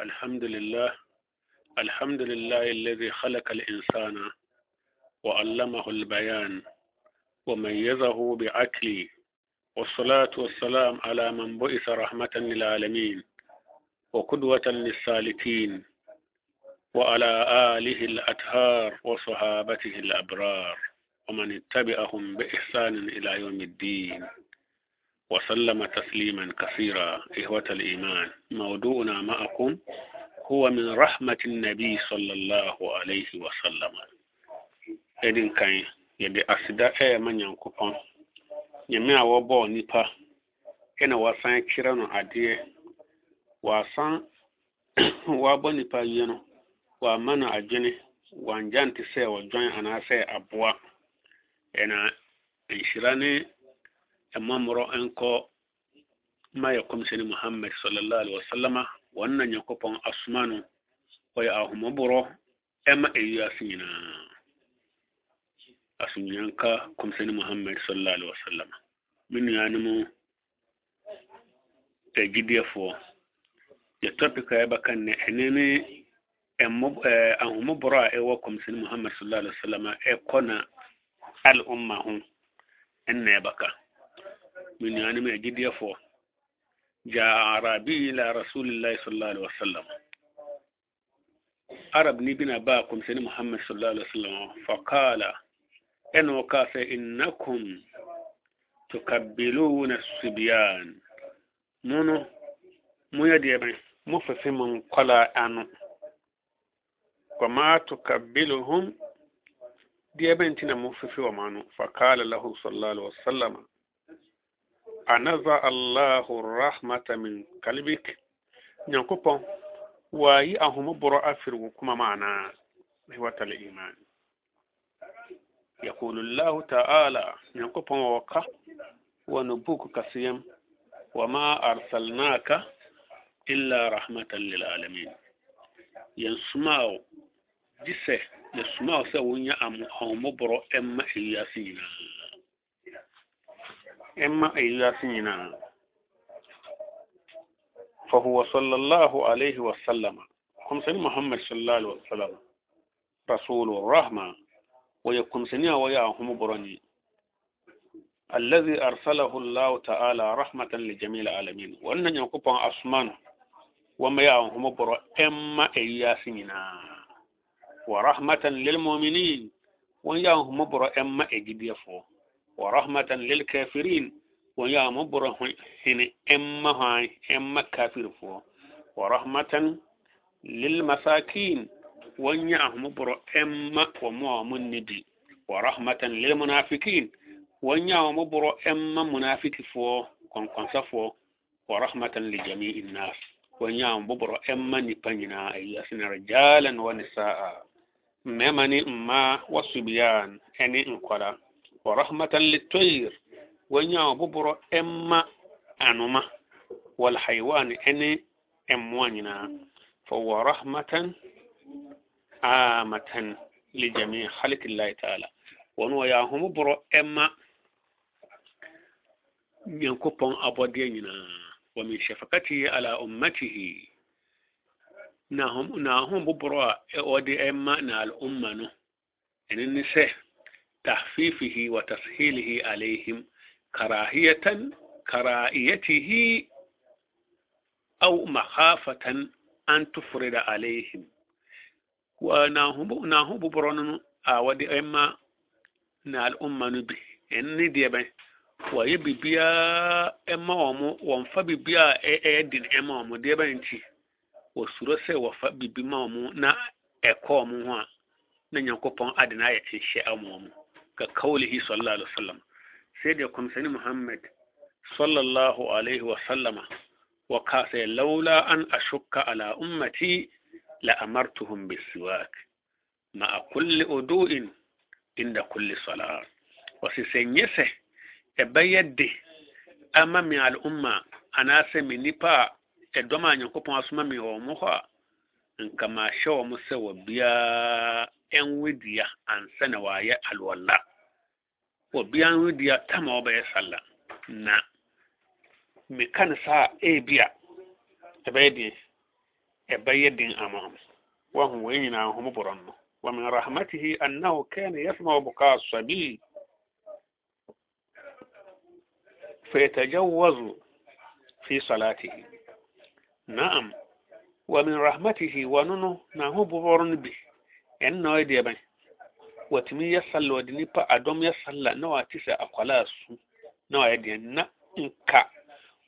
الحمد لله الحمد لله الذي خلق الإنسان وعلمه البيان وميزه بعقله والصلاة والسلام على من بعث رحمة للعالمين وقدوة للسالكين وعلى آله الأطهار وصحابته الأبرار ومن اتبعهم بإحسان إلى يوم الدين. وسلم تسليما كثيرا إخوة الإيمان موضوعنا معكم هو من رحمة النبي صلى الله عليه وسلم إذن كان يدي أسدا إيه من ينكفون nyame a wɔbɔɔ nipa ɛna wasan kyerɛ no adeɛ wasan wabɔ nipa yie no wama no adwene wangya nte sɛ wɔdwan amma muro an ko maya komseni muhammad sallallahu alaihi wasallama wannan ya yakofan asmanu waya ahuma buro ema eyu asinyina. Asunyanka komseni muhammad sallallahu alaihi wasallama. Minu yanimu e fo ya tafika ya bakan ne enene amma a huma buru a ɛwɔ kɔmsɛn muhammad sallallahu alaihi wasallam ɛkɔ e na al'umma ho ɛnna baka. min yanim e giɗiya fo ja arabi ila rasulillahi sallallahu alaihi wasallam arab ni bina ba kum seni muhammad sallallahu alaihi wasallam fa qala eno ka se innakum tukabbiluna sibyan muno mu yadi ben mu fefe mun kola anu kama tukabbiluhum diye ben tina mu fefe wa manu fa qala lahu sallallahu alaihi wasallam anaza allahu rahmata min kalbik nyankopɔn wayi ahomɔborɔ afiri wo kuma maana ihwata liman يقول الله تعالى نكوبون وكا ونبوك كسيم. وما أرسلناك إلا رحمة للعالمين. ينسمعوا جسه. يسمعوا سويا أم أمبرو أما إياسينا. إما إياسينا فهو صلى الله عليه وسلم. خمسين محمد صلى الله عليه وسلم. رسول الرحمة. ويكون سنيا وياهم برني. الذي أرسله الله تعالى رحمة لجميع العالمين. وأن يكون أسمان. وما ياهم بر. إما إياسينا ورحمة للمؤمنين. وياهم بر. إما إجديفو ورحمة للكافرين. وياهم بر هن إما هاي إما كافر فو. ورحمة للمساكين. وياهم بر إما ومؤمن نبي ورحمة للمنافقين. وياهم بر إما منافق فو كون كون فو ورحمة لجميع الناس. وياهم بر إما نبنينا أياسنا رجالا ونساء. ممني ورحمة للطير. وياهم بر إما أنما والحيوان أني أمواننا فهو رحمة عامة لجميع خلق الله تعالى. ونو يا هم برو إما ينكبون أبودينا ومن شفقته على أمته. نهم نهم ببرو ودي إما نا الأمة نو ان النساء tahfifihi wa عليهم كراهية كراهيته أو مخافة أن تفرد عليهم alaihim. Wa nahubu nahubu na al'umma nu bi en ni diɛbɛ wa yɛ bibiaa ɛma wɔn mo wɔn fa bibiaa ɛyɛ den ɛma wɔn mo diɛbɛ nti wɔsuro sɛ wɔfa bibi ma na ɛkɔɔ wɔn na. كقوله صلى الله عليه وسلم. سيد يكون سيد محمد صلى الله عليه وسلم وقال لولا أن أشك على أمتي لأمرتهم بالسواك مع كل أدوء عند كل صلاة. وسيسنيسه أبيدي أمامي على الأمة. أنا سميني با أدوما أن يكون أسمامي ومخا إن كما شو ومسا وبيا dua ansa na wɔayɛ alwala wɔ biara nwe dua tam a salla na meka no saa a ɛbi a ɛbɛyɛ deɛ ɛbɛyɛ den ama ho wahu wei nyinaa ho borɔ no ومن رحمته أنه كان يسمع بكاء الصبي فيتجوز في صلاته نعم ومن رحمته وننو نهو بورن به ɛnna ɔyɛ deɛ bɛn wɔtumi yɛ salla wɔde nipa adɔm yɛ salla na wɔate sɛ akwalaa su na wɔayɛ deɛ na nka.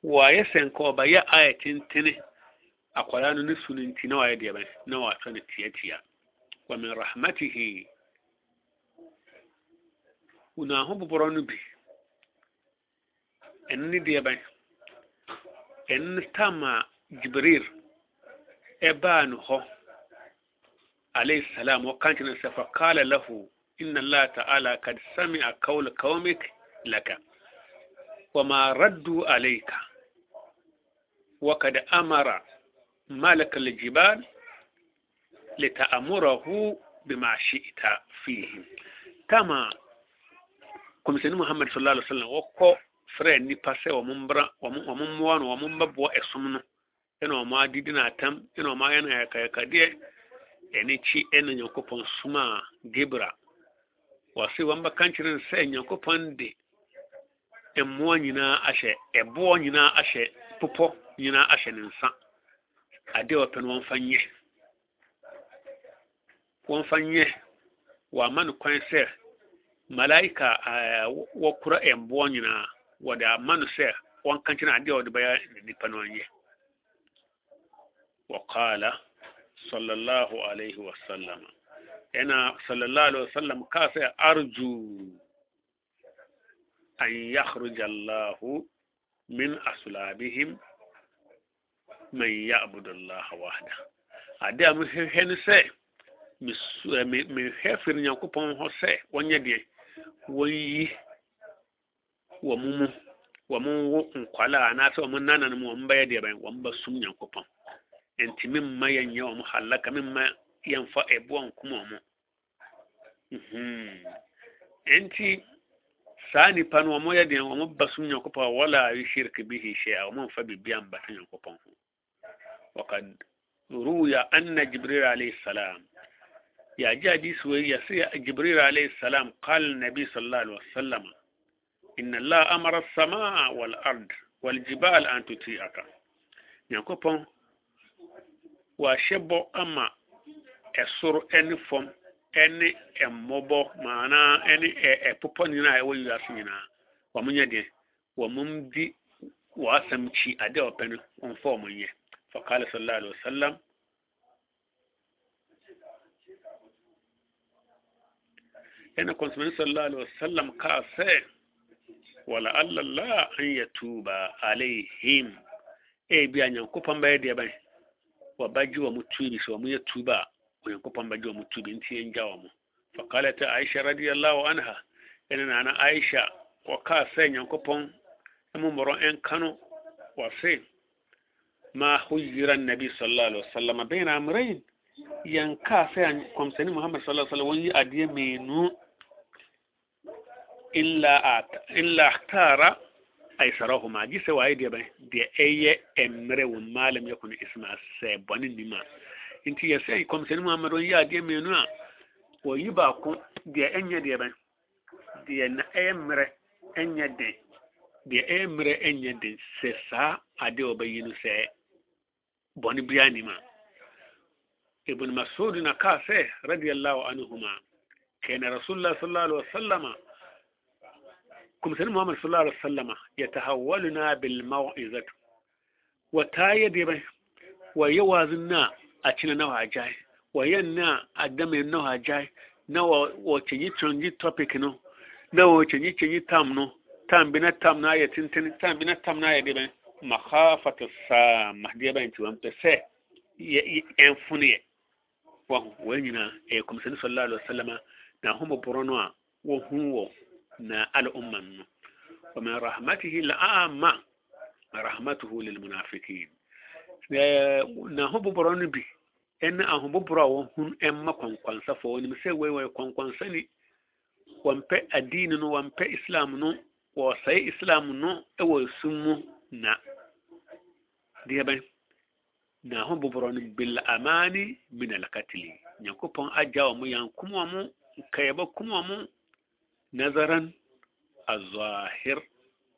Wɔayɛ sɛ nka ɔbɛyɛ ayɛ tentene akwalaa no ne su no nti na wɔayɛ deɛ bɛn na wɔatwa no tiatia wa min rahmatihi. Wuna aho boborɔ no bi. Ɛno ne deɛ bɛn ɛno ne tam a jibril ɛbaa no hɔ alayhi salam wa kantin sa fa qala lahu inna Allah ta'ala kad sami'a qawla qaumik laka wa ma raddu alayka wa kad amara malaka al-jibal lita'amurahu bima shi'ta fihi kama komisɛni muhammad sallallahu alaihi wa sallam wɔkɔ frɛ nipa sɛ wɔn mbra wɔn mmoa no wɔn mbɛboa ɛsom ɛne kyi ɛna nyankopɔn som a gebra wɔse wɔn bɛka nkyerɛ no sɛ nyankopɔn de mmoa nyinaa ahyɛ ɛboɔ nyinaa ahyɛ popɔ nyinaa ahyɛ ne nsa. Adeɛ wɔpɛ no wɔmfa nyɛ. Wɔmfa nyɛ. Wɔama no kwan sɛ malaika wɔkora mboɔ nyinaa. Wɔde ama no sɛ wɔnka nkyerɛ adeɛ wɔde bɛyɛ nipa no ɔnyɛ صلى الله عليه وسلم أنا صلى الله عليه وسلم كاس أرجو أن يخرج الله من أصلابهم من يعبد الله وحده أدي أم هن سي من هفر نيانكوبون هو سي ونيا دي وي nkwalaa anaasɛ wɔn nananom wɔn bɛyɛ deɛ bɛn wɔn bɛsum nyankopɔn. Nti mimma yɛnyɛ wɔn halaka mimma yɛmfa ɛboɔ nkom wɔn nti saa nipa no wɔn yɛ deɛ wɔn bɛsum nyankopɔn wala yushrik bihi shay'a wɔn mfa biribiara mbata nyankopɔn ho روي أن جبريل عليه السلام يا جادي سوي يسيا جبريل عليه السلام قال النبي صلى الله عليه وسلم إن الله أمر السماء والأرض والجبال أن تطيعك wɔahyɛ bɔ ama ɛsoro ne fam ne mmɔbɔ maanaa ne ɛpopɔ nyinaa a ɛwɔ wiase nyinaa. Wɔn nyɛ deɛ wɔn di wɔasɛm kyi adeɛ a wɔpɛ no wɔmfa wɔn nyɛ. Fakala sallallahu alaihi wasallam yana kwansumin sallallahu alaihi wasallam ka sɛ wala allah an ya tuba alaihim ebi a nyankopɔn bɛyɛ deɛ bɛyɛ wabagye wɔ mo tumi bi sɛ wɔn yɛ tu ba a onyankopɔn bagye wɔ nti yɛngya wɔ mo fakala ta aisha radiyallahu anha ɛne nana aisha wɔkaa sɛ nyankopɔn mmomɔrɔ ɛnka wa se ma huyira nabi sallallahu alaihi wasallam bɛn amrayin yɛnkaa sɛ kɔmsani muhammad sallallahu alaihi wasallam wɔnyi adeɛ mmienu illa illa tara aisarahuma gye sɛ waayɛ deɛ bɛn deɛ ɛyɛ mmerɛ wɔ maalem yɛ kono isma sɛ bɔne nim a nti yɛ sɛ kɔmsɛni mu amadu yɛ adeɛ mmienu a wɔyi baako deɛ ɛnyɛ deɛ bɛn deɛ na ɛyɛ mmerɛ ɛnyɛ den deɛ ɛyɛ mmerɛ ɛnyɛ den sɛ saa adeɛ ɔbɛyi no sɛ bɔne biara nim a ibn masud na kaa sɛ radiallahu anhuma kana rasulullah sallallahu alaihi wasallam kuma sai muhammad sallallahu alaihi wasallam ya tahawwaluna bil mau'izat wa tayyib wa yawazinna a cina nawa jai wa yanna adama nawa jai nawa wa yi canji topic no nawa wa yi canji tam no tam bina tam na ya tintin tam bina tam na ya dibe makhafatu sa mahdiya mahdiba inti wan pese ye enfuni wa wanyina e kuma sanin sallallahu alaihi wasallam na homo poronoa wo. hunwo na al'umman mu. Wa min rahmatihi la'amma rahmatuhu lil munafiqin. Na ho boboro no bi ɛne ahoboboro a wɔhunu ɛma kwankwansafo wɔnim sɛ wɔyɛ kwankwansani wɔmpɛ adiini no wɔmpɛ islam no wɔsɛe islam no ɛwɔ e sum mu na. Deɛ bɛn na ho boboro no bil amani min alkatili nyankopɔn agya wɔ mo yankom wɔ mo nkɛyɛbɔ kom wɔ mo nazaran azahir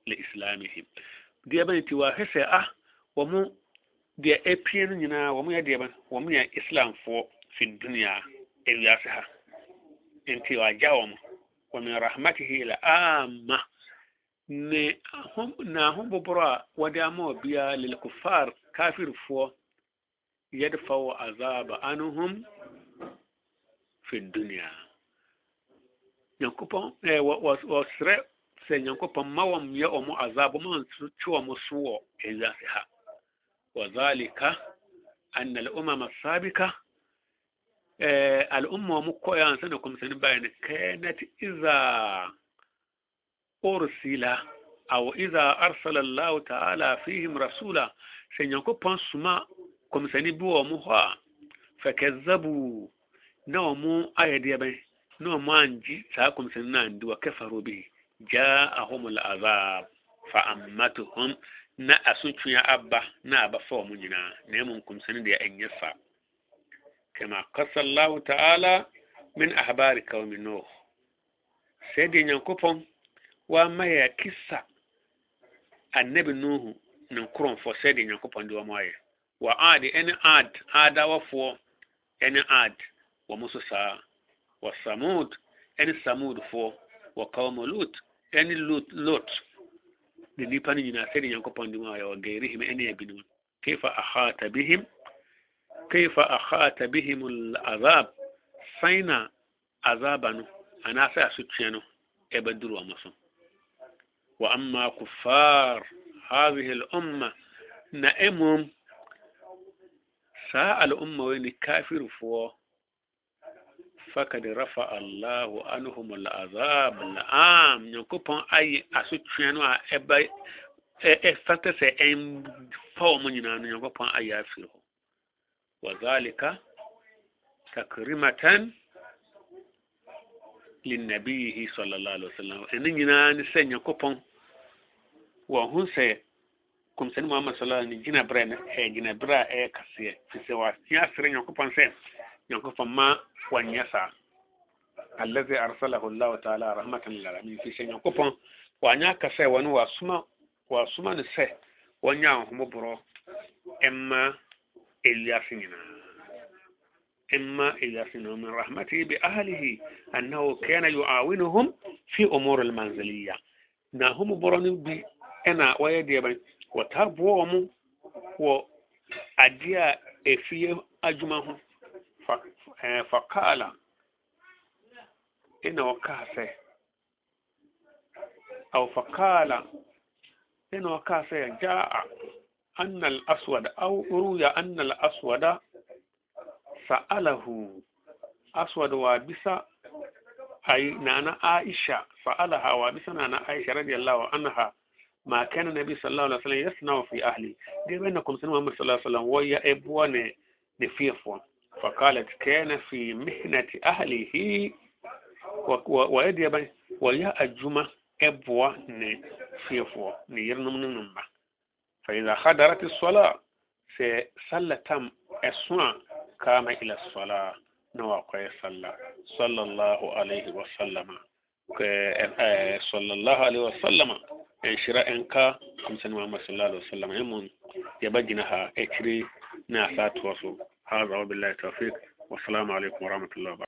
le islamihim. Deɛ bɛn ti wa hwɛ a ah wɔn deɛ ɛpie no nyinaa wɔn yɛ deɛ bɛn wɔn yɛ islamfoɔ fi dunia ewiase ha nti wagya wa min rahmatihi la ama ne ahom na ahom boboro a wɔde ama obiara lil kufar kafirfoɔ yɛde fa wɔ azaba anuhum fi dunia nyankopɔn wɔserɛ sɛ nyankopɔn ma wɔn yɛ wɔn azabɔ ma ntwe wɔn so wɔ ewiase ha. Wɔzalika anna al'umama sabika eh, al'umma mu kɔɛ ansa na kɔmsani bayan kanat iza ursila aw iza arsala Allah ta'ala fihim rasula. Sɛ nyankopɔn suma kɔmsani bi wɔ mo hɔ a fakazzabu na wɔn ayɛ deɛ bɛn? no manji sakum sanandi wa kafaru bihi. Ja'ahumul azab fa ammatuhum na asuntwea aba na aba fa mu nyinaa na emu nkomsani deɛ ɛnyɛ fa kama kasa allahu ta'ala min ahbari kawmi nuh. Sɛdeɛ nyankopɔn waama yɛ kisa. Annabi nuhu ne nkorɔmfoɔ sɛdeɛ nyankopɔn de wɔn ayɛ wa ad ɛne ad adawafoɔ ɛne ad wɔn nso saa من أخبار قوم نوح سيدي نيانكوبون وما يا كسا النبي نوح نكرون فو سيدي نيانكوبون دي ومايه وعاد أني عاد عاد وفو أني عاد وموسى وثمود أني ثمود فو وقوم لوط أني لوط لوط دي نيباني نينا سيدي نيانكوبون دي ومايه وغيرهم أني يبنون كيف أحاط بهم كيف أخات fakad rafa allahu anhum al'azab al'am. Nyankopɔn ayi asotwea no a ɛba ɛfata e, e, sɛ ɛmfa wɔn nyinaa no nyankopɔn ayi afiri hɔ wazalika takrimatan linnabiyihi sallallahu alaihi wasallam. Ɛno nyinaa ne sɛ nyankopɔn wɔn ho sɛ kɔmsɛne muhammad sallallahu alaihi wasallam gyina berɛ no ɛyɛ e, berɛ a ɛyɛ kaseɛ firi sɛ wɔatea asrɛ nyankopɔn sɛ nyankopɔn ma برا إيه كسيه في سوا يا سرين يكوبون سين يكوبون ما ونيسا الذي أرسله الله تعالى رحمة للعالمين في سين يكوبون وانيا كسيه ونوا واسما واسما نسيه وانيا هم برو. إما إلياس إما إلياس من رحمته بأهله أنه كان يعاونهم في أمور المنزلية. نهم برون بي أنا ويدي بي وتابوهم وأديا إفيه أجمعهم. فقال إنه كاسه أو فقال إنه كاسه جاء أن الأسود أو روي أن الأسود سأله. أسود وابسة أي نانا عائشة. سألها وابسة نانا عائشة رضي الله عنها ما كان النبي صلى الله عليه وسلم يصنع في أهلي دي بينكم سنة محمد صلى الله عليه وسلم ويا إبوان نفيفون فقالت كان في مهنة أهله ويدي ويا أجمع إبوة نفيفون نيرنم ننمى فإذا حضرت الصلاة سيصلى تم أسوان كام إلى الصلاة. نوقع صلى. صلى الله عليه وسلم. صلى الله عليه وسلم. انشراء انكا كمسن محمد صلى الله عليه وسلم. يمون يبجنها إكري ناسات وصو هذا وبالله التوفيق. والسلام عليكم ورحمة الله وبركاته.